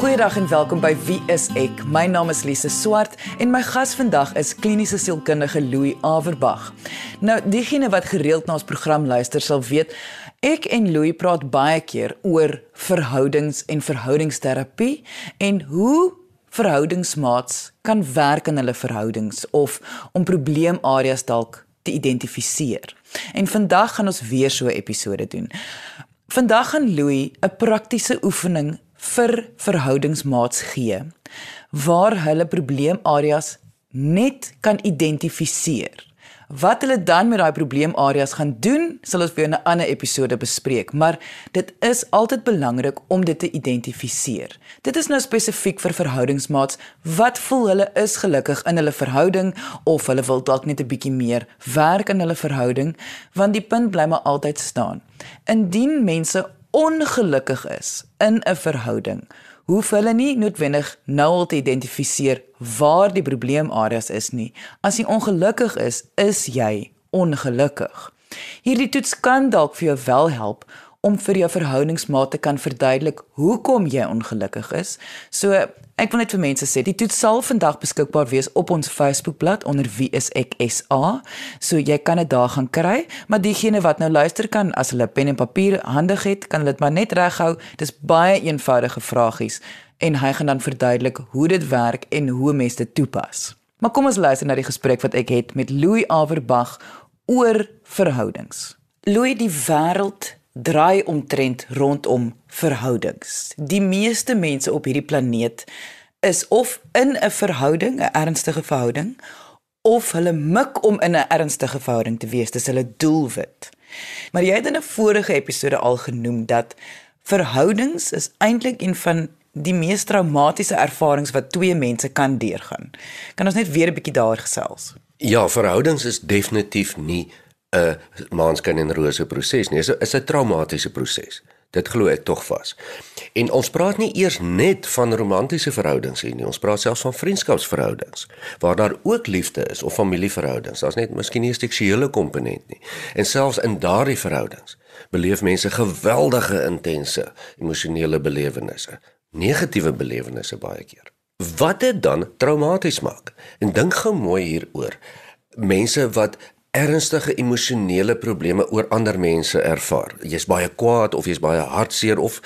Goeiedag en welkom by Wie is ek? My naam is Lise Swart en my gas vandag is kliniese sielkundige Louis Averbag. Nou, diegene wat gereeld na ons program luister sal weet, ek en Louis praat baie keer oor verhoudings en verhoudingsterapie en hoe verhoudingsmaats kan werk in hulle verhoudings of om probleemareas dalk te identifiseer. En vandag gaan ons weer so 'n episode doen. Vandag gaan Louis 'n praktiese oefening vir verhoudingsmaats gee waar hulle probleemareas net kan identifiseer. Wat hulle dan met daai probleemareas gaan doen, sal ons weer in 'n ander episode bespreek, maar dit is altyd belangrik om dit te identifiseer. Dit is nou spesifiek vir verhoudingsmaats wat voel hulle is gelukkig in hulle verhouding of hulle wil dalk net 'n bietjie meer werk aan hulle verhouding, want die punt bly maar altyd staan. Indien mense ongelukkig is in 'n verhouding, hoef hulle nie noodwendig nou al te identifiseer waar die probleemareas is nie. As jy ongelukkig is, is jy ongelukkig. Hierdie toets kan dalk vir jou wel help om vir jou verhoudingsmaat te kan verduidelik hoekom jy ongelukkig is. So ek wil net vir mense sê, die toets sal vandag beskikbaar wees op ons Facebookblad onder wie is ek SA. So jy kan dit daar gaan kry, maar diegene wat nou luister kan as hulle pen en papier handig het, kan dit maar net reghou. Dis baie eenvoudige vragies en hy gaan dan verduidelik hoe dit werk en hoe mense dit toepas. Maar kom ons luister na die gesprek wat ek het met Louis Averbag oor verhoudings. Louis, die wêreld draai omtrent rondom verhoudings. Die meeste mense op hierdie planeet is of in 'n verhouding, 'n ernstige verhouding, of hulle mik om in 'n ernstige verhouding te wees, dis hulle doelwit. Maar jy het in 'n vorige episode al genoem dat verhoudings is eintlik een van die mees traumatiese ervarings wat twee mense kan deurgaan. Kan ons net weer 'n bietjie daar gesels? Ja, verhoudings is definitief nie 'n maanskyn en rose proses nie. Dit is 'n traumatiese proses. Dit glo ek tog vas. En ons praat nie eers net van romantiese verhoudings hier nie. Ons praat selfs van vriendskapsverhoudings waar daar ook liefde is of familieverhoudings. Daar's net miskien nie 'n seksuele komponent nie. En selfs in daardie verhoudings beleef mense geweldige intense emosionele belewennisse, negatiewe belewennisse baie keer. Wat dit dan traumaties maak. En dink gou mooi hieroor. Mense wat ernstige emosionele probleme oor ander mense ervaar. Jy's baie kwaad of jy's baie hartseer of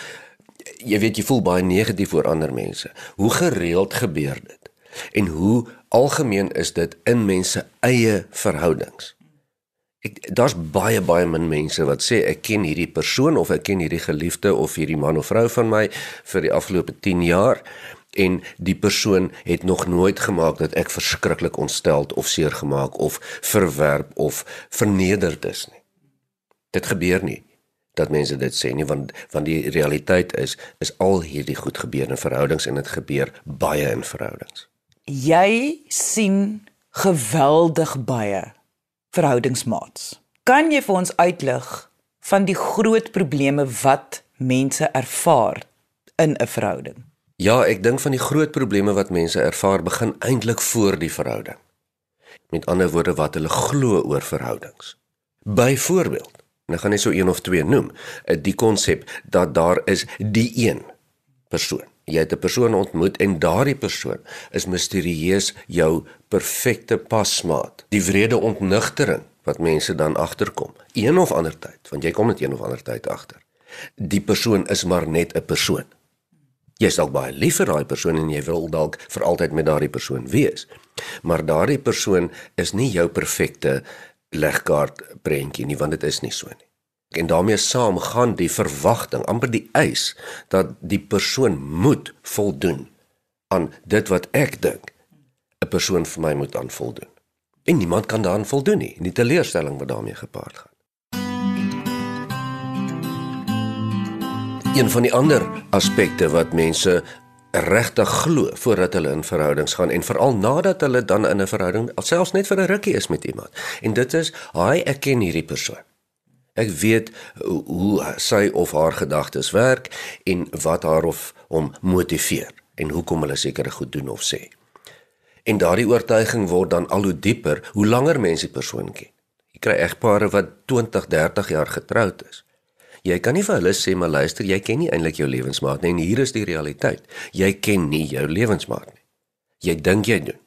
jy weet jy voel baie negatief oor ander mense. Hoe gereeld gebeur dit? En hoe algemeen is dit in mense eie verhoudings? Ek daar's baie baie min mense wat sê ek ken hierdie persoon of ek ken hierdie geliefde of hierdie man of vrou van my vir die afgelope 10 jaar en die persoon het nog nooit gemaak dat ek verskriklik ontsteld of seer gemaak of verwerp of vernederd is nie. Dit gebeur nie dat mense dit sê nie want want die realiteit is is al hierdie goed gebeur in verhoudings en dit gebeur baie in verhoudings. Jy sien geweldig baie verhoudingsmaats. Kan jy vir ons uitlig van die groot probleme wat mense ervaar in 'n verhouding? Ja, ek dink van die groot probleme wat mense ervaar begin eintlik voor die verhouding. Met ander woorde wat hulle glo oor verhoudings. Byvoorbeeld, nou gaan ek so een of twee noem, eh, die konsep dat daar is die een persoon. Jy het 'n persoon ontmoet en daardie persoon is misterieus jou perfekte pasmaat. Die wrede ontnugtering wat mense dan agterkom, een of ander tyd, want jy kom net een of ander tyd agter. Die persoon is maar net 'n persoon. Jy is dalk baie lief vir daai persoon en jy wil dalk vir altyd met daardie persoon wees. Maar daardie persoon is nie jou perfekte legkaart prentjie nie, want dit is nie so nie. En daarmee saam gaan die verwagting, amper die eis dat die persoon moet voldoen aan dit wat ek dink 'n persoon vir my moet aan voldoen. En niemand kan daaraan voldoen nie, nie teleurstelling wat daarmee gepaard gaan. Een van die ander aspekte wat mense regtig glo voordat hulle in verhoudings gaan en veral nadat hulle dan in 'n verhouding selfs net vir 'n rukkie is met iemand. En dit is, "Haai, ek ken hierdie persoon. Ek weet hoe sy of haar gedagtes werk en wat haar of hom motiveer en hoekom hulle sekere goed doen of sê." En daardie oortuiging word dan al hoe dieper hoe langer mense die persoon ken. Jy kry egpare wat 20, 30 jaar getroud is Jy kan nie vir hulle sê maar luister, jy ken nie eintlik jou lewensmaat nie en hier is die realiteit. Jy ken nie jou lewensmaat nie. Jy dink jy doen.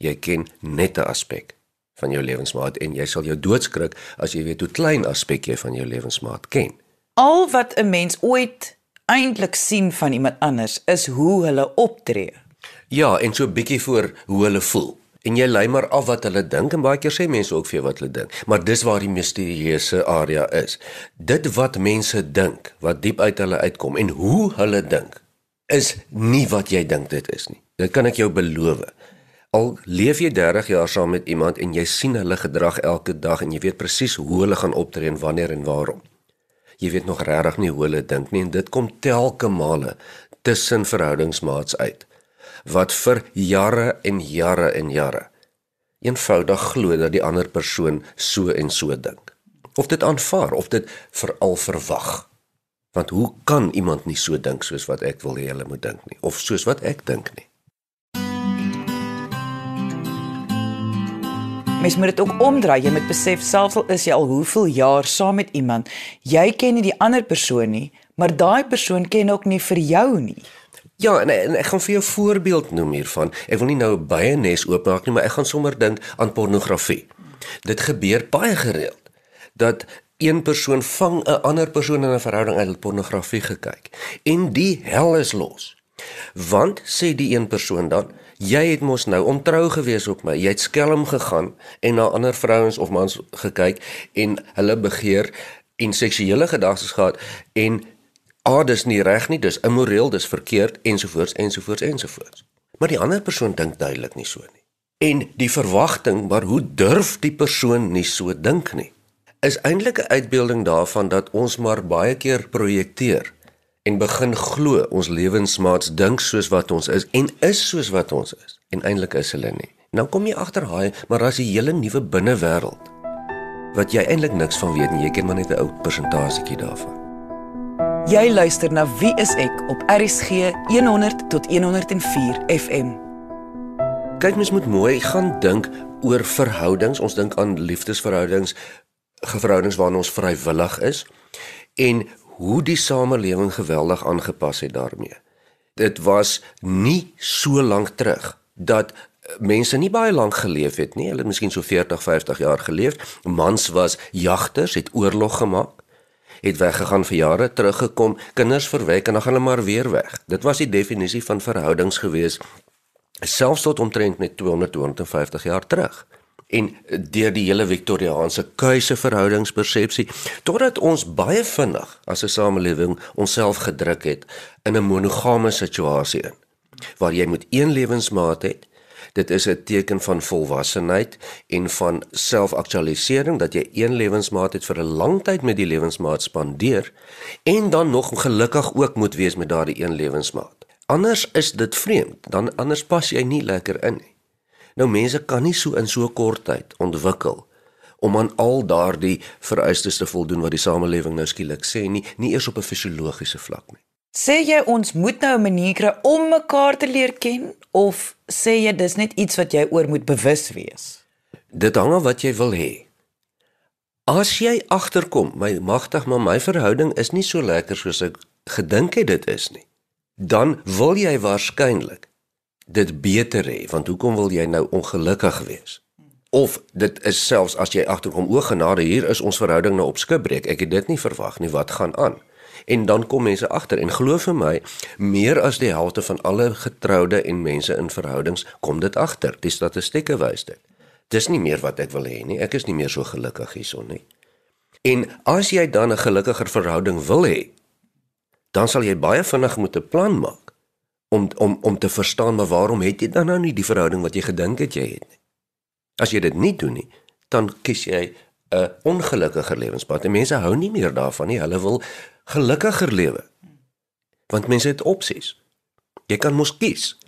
Jy ken net 'n aspek van jou lewensmaat en jy sal jou doodskrik as jy weet hoe klein aspek jy van jou lewensmaat ken. Al wat 'n mens ooit eintlik sien van iemand anders is hoe hulle optree. Ja, en so 'n bietjie voor hoe hulle voel. En jy lei maar af wat hulle dink en baie keer sê mense ook vir jou wat hulle dink. Maar dis waar die misterieuse area is. Dit wat mense dink, wat diep uit hulle uitkom en hoe hulle dink, is nie wat jy dink dit is nie. Dit kan ek jou beloof. Al leef jy 30 jaar saam met iemand en jy sien hulle gedrag elke dag en jy weet presies hoe hulle gaan optree en wanneer en waarom. Jy weet nog regtig nie hoe hulle dink nie en dit kom telke male tussen verhoudingsmaats uit wat vir jare en jare en jare eenvoudig glo dat die ander persoon so en so dink. Of dit aanvaar of dit veral verwag. Want hoe kan iemand nie so dink soos wat ek wil hê hulle moet dink nie of soos wat ek dink nie? Mens moet dit ook omdraai. Jy moet besef selfs al is jy al hoeveel jaar saam met iemand, jy ken nie die ander persoon nie, maar daai persoon ken ook nie vir jou nie. Ja, en, en ek gaan vir jou 'n voorbeeld noem hiervan. Ek wil nie nou baie nes oopmaak nie, maar ek gaan sommer dink aan pornografie. Dit gebeur baie gereeld dat een persoon vang 'n ander persoon in 'n verhouding uit pornografie gekyk en die hel is los. Want sê die een persoon dan, jy het mos nou ontrou gewees op my. Jy het skelm gegaan en na ander vrouens of mans gekyk en hulle begeer en seksuele gedagtes gehad en ah dis nie reg nie, dis immoreel, dis verkeerd ensovoorts ensovoorts ensovoorts. Maar die ander persoon dink duidelik nie so nie. En die verwagting, maar hoe durf die persoon nie so dink nie? Is eintlik 'n uitbeelding daarvan dat ons maar baie keer projekteer en begin glo ons lewensmaats dink soos wat ons is en is soos wat ons is en eintlik is hulle nie. Nou kom jy agter haai, maar daar's 'n hele nuwe binnewêreld wat jy eintlik niks van weet nie. Jy ken maar net 'n ou persentasietjie daarvan. Jy luister na Wie is ek op RSG 100 tot 104 FM. Kyk mens moet mooi gaan dink oor verhoudings. Ons dink aan liefdesverhoudings, geverhoudings waarin ons vrywillig is en hoe die samelewing geweldig aangepas het daarmee. Dit was nie so lank terug dat mense nie baie lank geleef het nie. Hulle het miskien so 40, 50 jaar geleef. Mans was jagters, het oorlog gemaak het weggegaan vir jare, teruggekom, kinders verwek en dan gaan hulle maar weer weg. Dit was die definisie van verhoudings gewees selfs tot omtrent net 200 250 jaar terug. En deur die hele Victoriaanse kuise verhoudingspersepsie totdat ons baie vinnig as 'n samelewing onsself gedruk het in 'n monogame situasie in waar jy moet een lewensmaat hê Dit is 'n teken van volwassenheid en van selfaktualisering dat jy een lewensmaat het vir 'n lang tyd met die lewensmaat spandeer en dan nog gelukkig ook moet wees met daardie een lewensmaat. Anders is dit vreemd, dan anders pas jy nie lekker in nie. Nou mense kan nie so in so kort tyd ontwikkel om aan al daardie vereistes te voldoen wat die samelewing nou skielik sê nie, nie eers op 'n fisiologiese vlak nie. Sê jy ons moet nou 'n manier kry om mekaar te leer ken of sê jy dis net iets wat jy oor moet bewus wees? Dit hang af wat jy wil hê. As jy agterkom, my magtig, maar my verhouding is nie so lekker soos ek gedink het dit is nie, dan wil jy waarskynlik dit beter hê, want hoekom wil jy nou ongelukkig wees? Of dit is selfs as jy agterkom o genade hier is ons verhouding nou op skipbreek. Ek het dit nie verwag nie. Wat gaan aan? En dan kom mense agter en glo vir my meer as die helfte van alle getroude en mense in verhoudings kom dit agter. Die statistieke wys dit. Dis nie meer wat ek wil hê nie. Ek is nie meer so gelukkig hierson nie. En as jy dan 'n gelukkiger verhouding wil hê dan sal jy baie vinnig moet 'n plan maak om om om te verstaan maar waarom het jy dan nou nie die verhouding wat jy gedink het jy het nie? As jy dit nie doen nie dan kies jy 'n ongelukkiger lewenspad. En mense hou nie meer daarvan nie. Hulle wil gelukkiger lewe. Want mense het opsies. Jy kan mos kies.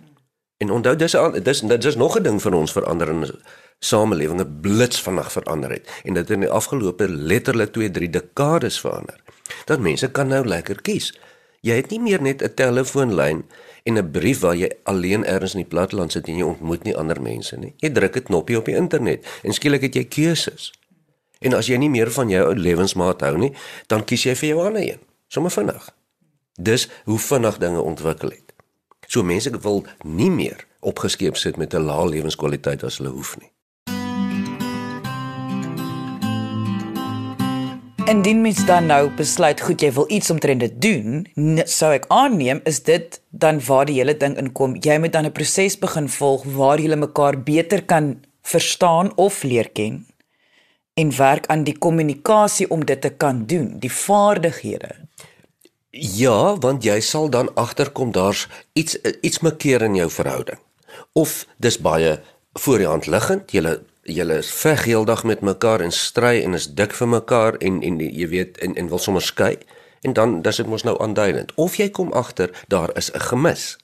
En onthou dis dis dit is nog 'n ding vir ons veranderende samelewinge blits vinnig verander het en dit in die afgelope letterlik 2 3 dekades verander. Dat mense kan nou lekker kies. Jy het nie meer net 'n telefoonlyn en 'n brief waar jy alleen ergens in die platteland sit en jy ontmoet nie ander mense nie. Jy druk 'n knoppie op die internet en skielik het jy keuses. En as jy nie meer van jou lewensmaat hou nie, dan kies jy vir jou ander een, sommer vinnig. Dis hoe vinnig dinge ontwikkel het. So mense wil nie meer opgeskeep sit met 'n lae lewenskwaliteit as hulle hoef nie. Indien mens dan nou besluit goed jy wil iets omtrent dit doen, sou ek aanneem is dit dan waar die hele ding inkom. Jy moet dan 'n proses begin volg waar jy mekaar beter kan verstaan of leer ken en werk aan die kommunikasie om dit te kan doen, die vaardighede. Ja, want jy sal dan agterkom daar's iets iets mekeer in jou verhouding. Of dis baie voor die hand liggend, jy julle is veg heeldag met mekaar en stry en is dik vir mekaar en en jy weet en en wil sommer skei en dan dis dit mos nou aanduidend of jy kom agter daar is 'n gemis.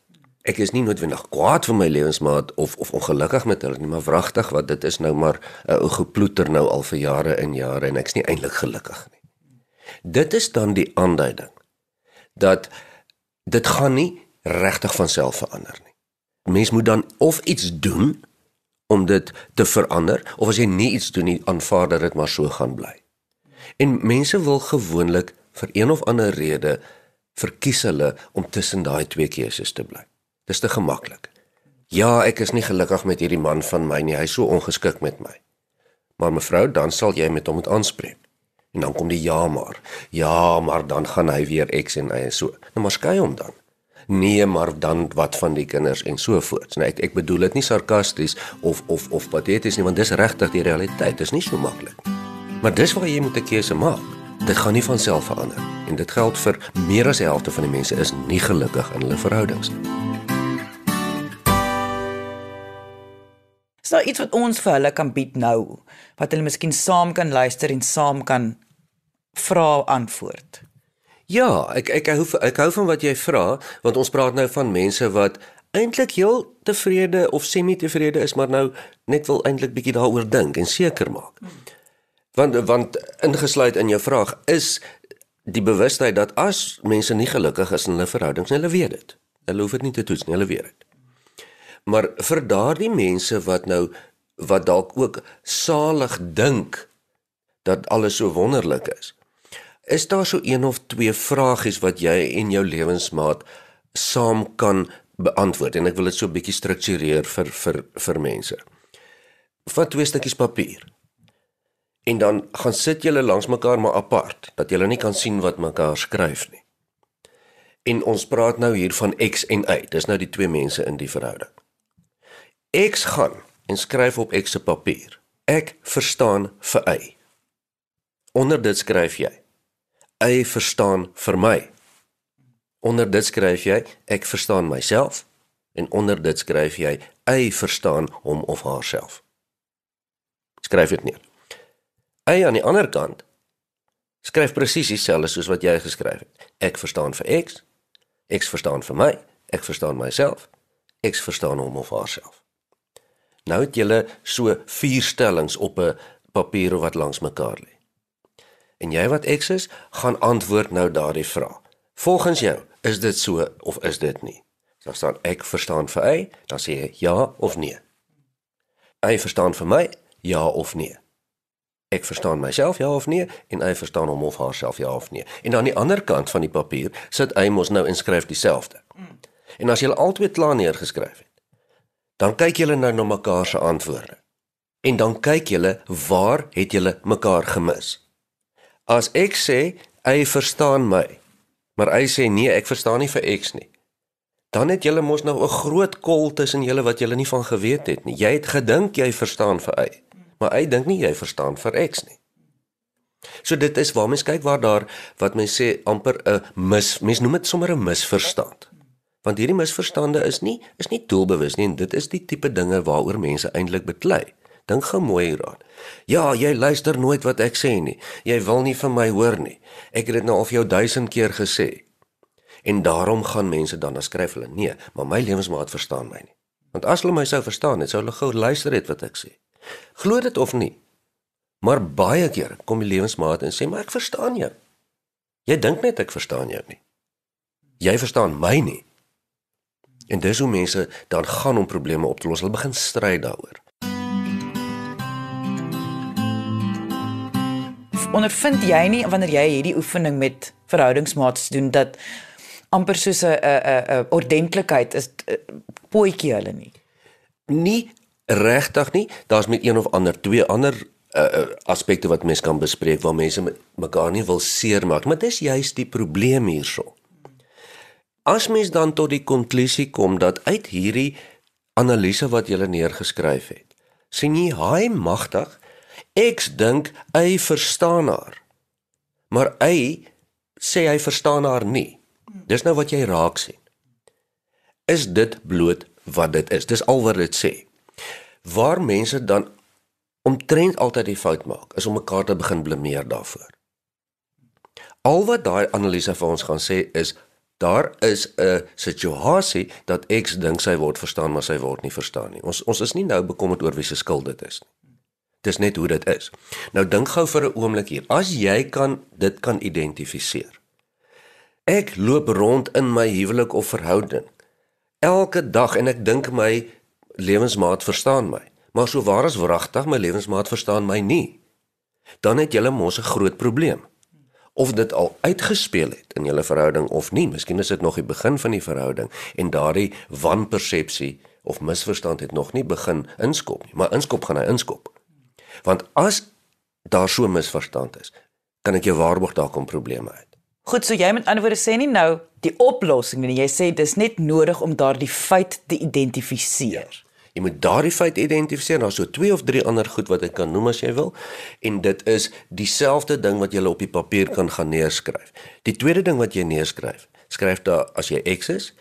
Ek is nie noodwendig kwaad vir my lewensmaat of of ongelukkig met hulle nie, maar wragtig wat dit is nou maar 'n ou geploeter nou al vir jare en jare en ek's nie eintlik gelukkig nie. Dit is dan die aanduiding dat dit gaan nie regtig van self verander nie. Mens moet dan of iets doen om dit te verander of as jy nie iets doen nie, aanvaar dat dit maar so gaan bly. En mense wil gewoonlik vir een of ander rede verkies hulle om tussen daai twee keuses te bly. Dis te gemaklik. Ja, ek is nie gelukkig met hierdie man van my nie. Hy's so ongeskik met my. Maar mevrou, dan sal jy met hom moet aanspreek. En dan kom die ja maar. Ja, maar dan gaan hy weer X en Y en so. Nou maar skei hom dan nee maar dan wat van die kinders en so voort. Nou ek ek bedoel dit nie sarkasties of of of pateties nie want dis regtig die realiteit. Dit is nie so maklik. Maar dis waar jy moet 'n keuse maak. Dit gaan nie van self verander en dit geld vir meer as die helfte van die mense is nie gelukkig in hulle verhoudings nie. Is daar iets wat ons vir hulle kan bied nou wat hulle miskien saam kan luister en saam kan vra antwoord? Ja, ek ek hou ek hou van wat jy vra want ons praat nou van mense wat eintlik heel tevrede of semi-tevrede is maar nou net wil eintlik bietjie daaroor dink en seker maak. Want want ingesluit in jou vraag is die bewustheid dat as mense nie gelukkig is in hulle verhoudings, hulle weet dit. Hulle hoef dit nie te toets nie, hulle weet dit. Maar vir daardie mense wat nou wat dalk ook salig dink dat alles so wonderlik is. Is daar so een of twee vragies wat jy en jou lewensmaat saam kan beantwoord en ek wil dit so 'n bietjie struktureer vir vir vir mense. Vat twee stukkies papier. En dan gaan sit julle langs mekaar maar apart dat julle nie kan sien wat mekaar skryf nie. En ons praat nou hier van X en Y. Dis nou die twee mense in die verhouding. X gaan en skryf op X se papier. Ek verstaan vir Y. Onder dit skryf jy hy verstaan vir my. Onder dit skryf jy ek verstaan myself en onder dit skryf jy hy verstaan hom of haarself. Skryf dit neer. Hy aan die ander kant skryf presies dieselfde soos wat jy geskryf het. Ek verstaan vir X, X verstaan vir my, ek verstaan myself, X verstaan hom of haarself. Nou het jy so vier stellings op 'n papier wat langs mekaar lê. En jy wat X is, gaan antwoord nou daardie vraag. Volgens jou, is dit so of is dit nie? So staan ek verstaan vir hy, dan sê jy ja of nee. Hy verstaan vir my, ja of nee. Ek verstaan myself ja of nee en hy verstaan hom of haarself ja of nee. En aan die ander kant van die papier sit hy mos nou en skryf dieselfde. En as jy albei klaar neergeskryf het, dan kyk julle nou na mekaar se antwoorde. En dan kyk julle waar het julle mekaar gemis? As ek sê hy verstaan my, maar hy sê nee, ek verstaan nie vir X nie. Dan het julle mos nou 'n groot kol tussen julle wat julle nie van geweet het nie. Jy het gedink jy verstaan vir hy, maar hy dink nie jy verstaan vir X nie. So dit is waar mens kyk waar daar wat mens sê amper 'n mis, mens noem dit sommer 'n misverstand. Want hierdie misverstande is nie is nie doelbewus nie en dit is die tipe dinge waaroor mense eintlik beklei. Dink gou mooi hieraan. Ja, jy luister nooit wat ek sê nie. Jy wil nie vir my hoor nie. Ek het dit nou al vir jou duisend keer gesê. En daarom gaan mense dan skryf hulle nee, maar my lewensmaat verstaan my nie. Want as hulle my sou verstaan het, sou hulle gou luister het wat ek sê. Glo dit of nie. Maar baie keer kom die lewensmaat en sê, "Maar ek verstaan jou." Jy dink net ek verstaan jou nie. Jy verstaan my nie. En dis hoe mense dan gaan om probleme op te los. Hulle begin stry daaroor. ondervind jy nie wanneer jy hierdie oefening met verhoudingsmaats doen dat amper soos 'n 'n 'n ordentlikheid is pootjie hulle nie. Nie regtig nie. Daar's met een of ander twee ander uh, aspekte wat mense kan bespreek waar mense mekaar nie wil seermaak, maar dis juist die probleem hierso. As mens dan tot die konklusie kom dat uit hierdie analise wat jy neergeskryf het, sien jy hy magtig ek dink hy verstaan haar. Maar hy sê hy verstaan haar nie. Dis nou wat jy raak sien. Is dit bloot wat dit is? Dis al wat dit sê. Waar mense dan omtrent altyd die fout maak, is om mekaar te begin blameer daarvoor. Al wat daai analise vir ons gaan sê is daar is 'n situasie dat X dink sy word verstaan, maar sy word nie verstaan nie. Ons ons is nie nou bekommerd oor wie se skuld dit is nie. Dis net hoe dit is. Nou dink gou vir 'n oomblik hier. As jy kan dit kan identifiseer. Ek loop rond in my huwelik of verhouding elke dag en ek dink my lewensmaat verstaan my. Maar sou waar as wragtig my lewensmaat verstaan my nie. Dan het jy mos 'n groot probleem. Of dit al uitgespeel het in julle verhouding of nie, miskien is dit nog die begin van die verhouding en daardie wanpersepsie of misverstand het nog nie begin inskop nie, maar inskop gaan hy inskop. Want as daar so misverstand is, kan ek jou waarborg daar kom probleme uit. Goed, so jy met ander woorde sê nie nou die oplossing nie. Jy sê dis net nodig om daardie feit te identifiseer. Ja. Jy moet daardie feit identifiseer. Daar's so twee of drie ander goed wat ek kan noem as jy wil. En dit is dieselfde ding wat jy op die papier kan gaan neerskryf. Die tweede ding wat jy neerskryf, skryf daar as jy X is,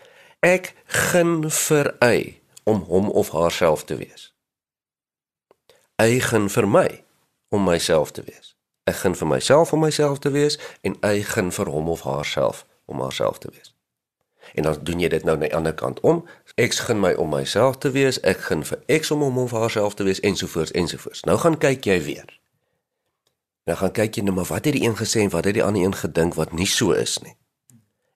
ek gun vir y om hom of haarself te wees eigen vir my om myself te wees. Ek gun vir myself om myself te wees en eigen vir hom of haarself om haarself te wees. En dan doen jy dit nou aan die ander kant om. Ek gun my om myself te wees, ek gun vir X om hom of haarself te wees ensovoorts ensovoorts. Nou gaan kyk jy weer. Nou gaan kyk jy nou maar wat het die een gesê en wat het die ander een gedink wat nie so is nie.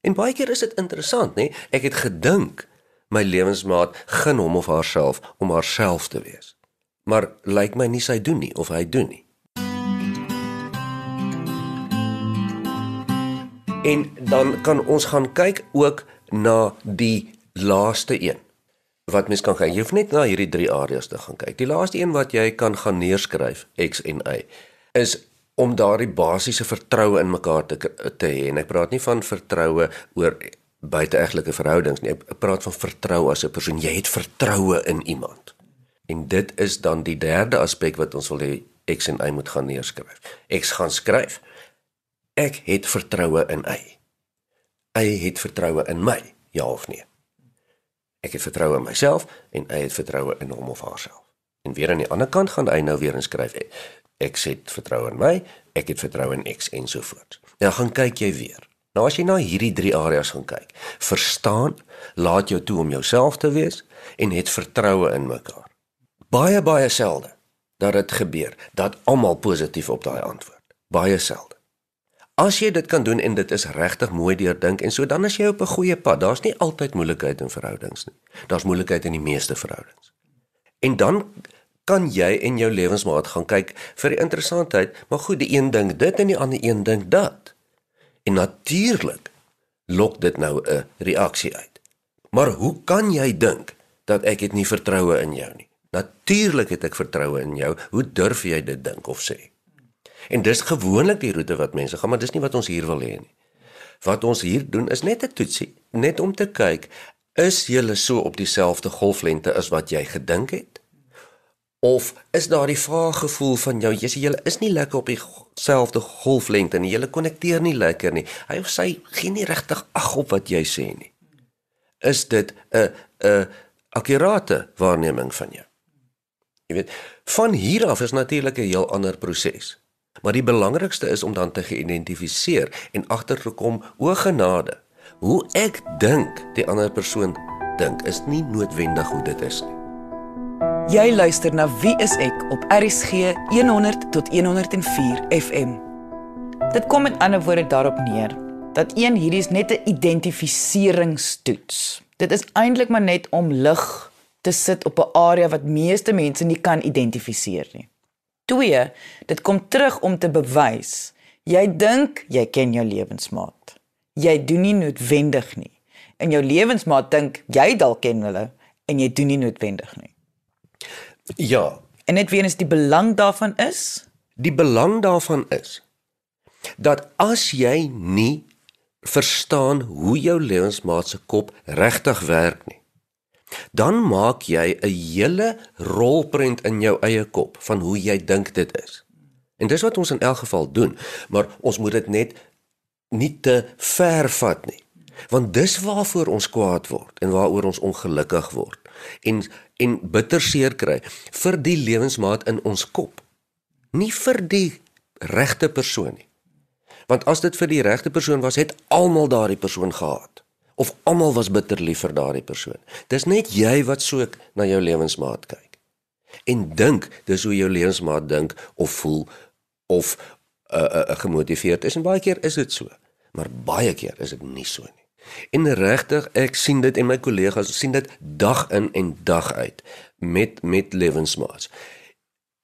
En baie keer is dit interessant, nê? Ek het gedink my lewensmaat gun hom of haarself om haarself te wees maar lyk my nie sy doen nie of hy doen nie. En dan kan ons gaan kyk ook na die laaste een. Wat mens kan kyk, jy hoef net na hierdie drie areas te gaan kyk. Die laaste een wat jy kan gaan neerskryf X en Y is om daardie basiese vertroue in mekaar te te hê. En ek praat nie van vertroue oor buiteegtelike verhoudings nie. Ek praat van vertroue as 'n persoon. Jy het vertroue in iemand. En dit is dan die derde aspek wat ons wil hê X en Y moet gaan neerskryf. X gaan skryf: Ek het vertroue in Y. Y het vertroue in my, ja of nee? Ek het vertroue in myself en Y het vertroue in hom of haarself. En weer aan die ander kant gaan hy nou weer inskryf: Ek het vertroue in my, ek het vertroue in X en so voort. Nou gaan kyk jy weer. Nou as jy na hierdie drie areas gaan kyk, verstaan, laat jou toe om jouself te wees en het vertroue in mekaar baie baie selde dat dit gebeur dat almal positief op daai antwoord. Baie selde. As jy dit kan doen en dit is regtig mooi deurdink en so dan is jy op 'n goeie pad. Daar's nie altyd moeilikheid in verhoudings nie. Daar's moeilikheid in die meeste verhoudings. En dan kan jy en jou lewensmaat gaan kyk vir die interessantheid, maar goed, die een ding dit en die ander een ding dat. En natuurlik lok dit nou 'n reaksie uit. Maar hoe kan jy dink dat ek het nie vertroue in jou nie? Natuurlik het ek vertroue in jou. Hoe durf jy dit dink of sê? En dis gewoonlik die roete wat mense gaan, maar dis nie wat ons hier wil hê nie. Wat ons hier doen is net 'n toetsie, net om te kyk, is jy so op dieselfde golflengte as wat jy gedink het? Of is daar die vaag gevoel van jou, jy sê jy is nie lekker op dieselfde golflengte nie, jy konnekteer nie lekker nie. Hy of sy gee nie regtig ag op wat jy sê nie. Is dit 'n 'n akkurate waarneming van jou? Jy weet, van hier af is natuurlik 'n heel ander proses. Maar die belangrikste is om dan te geïdentifiseer en agter te kom o genade. Hoe ek dink die ander persoon dink is nie noodwendig hoe dit is nie. Jy luister na Wie is ek op RSG 100 tot 104 FM. Dit kom met ander woorde daarop neer dat een hierdie is net 'n identifiseringstoets. Dit is eintlik maar net om lig te sit op 'n area wat meeste mense nie kan identifiseer nie. 2, dit kom terug om te bewys jy dink jy ken jou lewensmaat. Jy doen nie noodwendig nie. En jou lewensmaat dink jy dalk ken hulle en jy doen nie noodwendig nie. Ja, En net weer eens die belang daarvan is die belang daarvan is dat as jy nie verstaan hoe jou lewensmaat se kop regtig werk nie, dan maak jy 'n hele rolprent in jou eie kop van hoe jy dink dit is. En dis wat ons in elk geval doen, maar ons moet dit net nie te ver vat nie. Want dis waarvoor ons kwaad word en waaroor ons ongelukkig word en en bitter seer kry vir die lewensmaat in ons kop. Nie vir die regte persoon nie. Want as dit vir die regte persoon was, het almal daardie persoon gehaat of almal was bitter lief vir daardie persoon. Dis net jy wat soek na jou lewensmaat kyk. En dink dis hoe jou lewensmaat dink of voel of uh, uh, uh, gemotiveerd is en baie keer is dit so. Maar baie keer is dit nie so nie. En regtig, ek sien dit en my kollegas sien dit dag in en dag uit met met lewensmaats.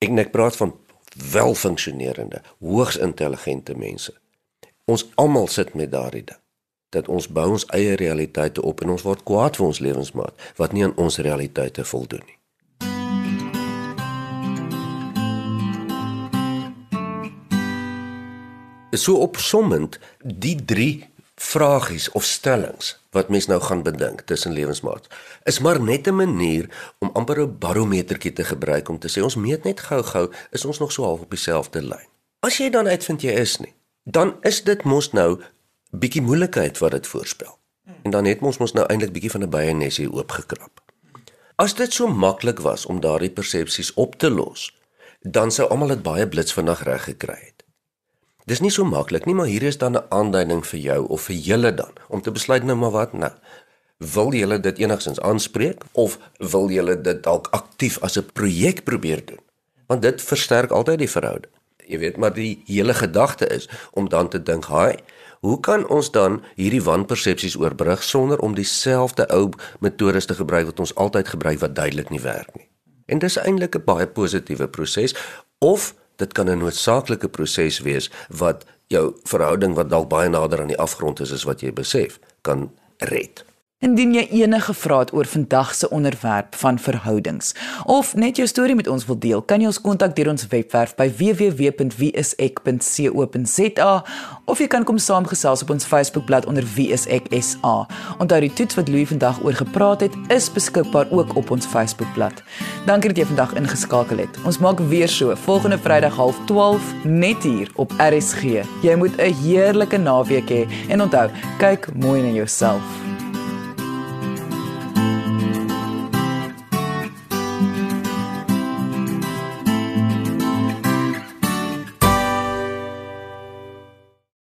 Ek net praat van welfunksionerende, hoogs intelligente mense. Ons almal sit met daardie ding dat ons bou ons eie realiteite op en ons word kwaad vir ons lewensmaat wat nie aan ons realiteite voldoen nie. So opsommend die 3 vragies of stellings wat mens nou gaan bedink tussen lewensmaats is maar net 'n manier om amper 'n barometertjie te gebruik om te sê ons meet net gou-gou is ons nog so half op dieselfde lyn. As jy dan uitvind jy is nie, dan is dit mos nou bietjie moeilikheid wat dit voorspel. En dan het ons mos nou eintlik bietjie van 'n byenesie oopgekrap. As dit so maklik was om daardie persepsies op te los, dan sou almal dit baie blits vinnig reg gekry het. Dis nie so maklik nie, maar hier is dan 'n aanduiding vir jou of vir julle dan om te besluit nou maar wat nou. Wil julle dit enigstens aanspreek of wil julle dit dalk aktief as 'n projek probeer doen? Want dit versterk altyd die verhouding. Jy weet, maar die hele gedagte is om dan te dink, "Haai, hoe kan ons dan hierdie wanpersepsies oorbrug sonder om dieselfde ou metodes te gebruik wat ons altyd gebruik wat duidelik nie werk nie?" En dis eintlik 'n baie positiewe proses of dit kan 'n noodsaaklike proses wees wat jou verhouding wat dalk baie nader aan die afgrond is as wat jy besef, kan red. Indien jy enige vrae het oor vandag se onderwerp van verhoudings of net jou storie met ons wil deel, kan jy ons kontak deur ons webwerf by www.wieisek.co.za of jy kan kom saamgesels op ons Facebookblad onder wieiseksa. Onthou die toets wat Louis vandag oor gepraat het, is beskikbaar ook op ons Facebookblad. Dankie dat jy vandag ingeskakel het. Ons maak weer so volgende Vrydag 12:30 net hier op RSG. Jy moet 'n heerlike naweek hê he, en onthou, kyk mooi na jouself.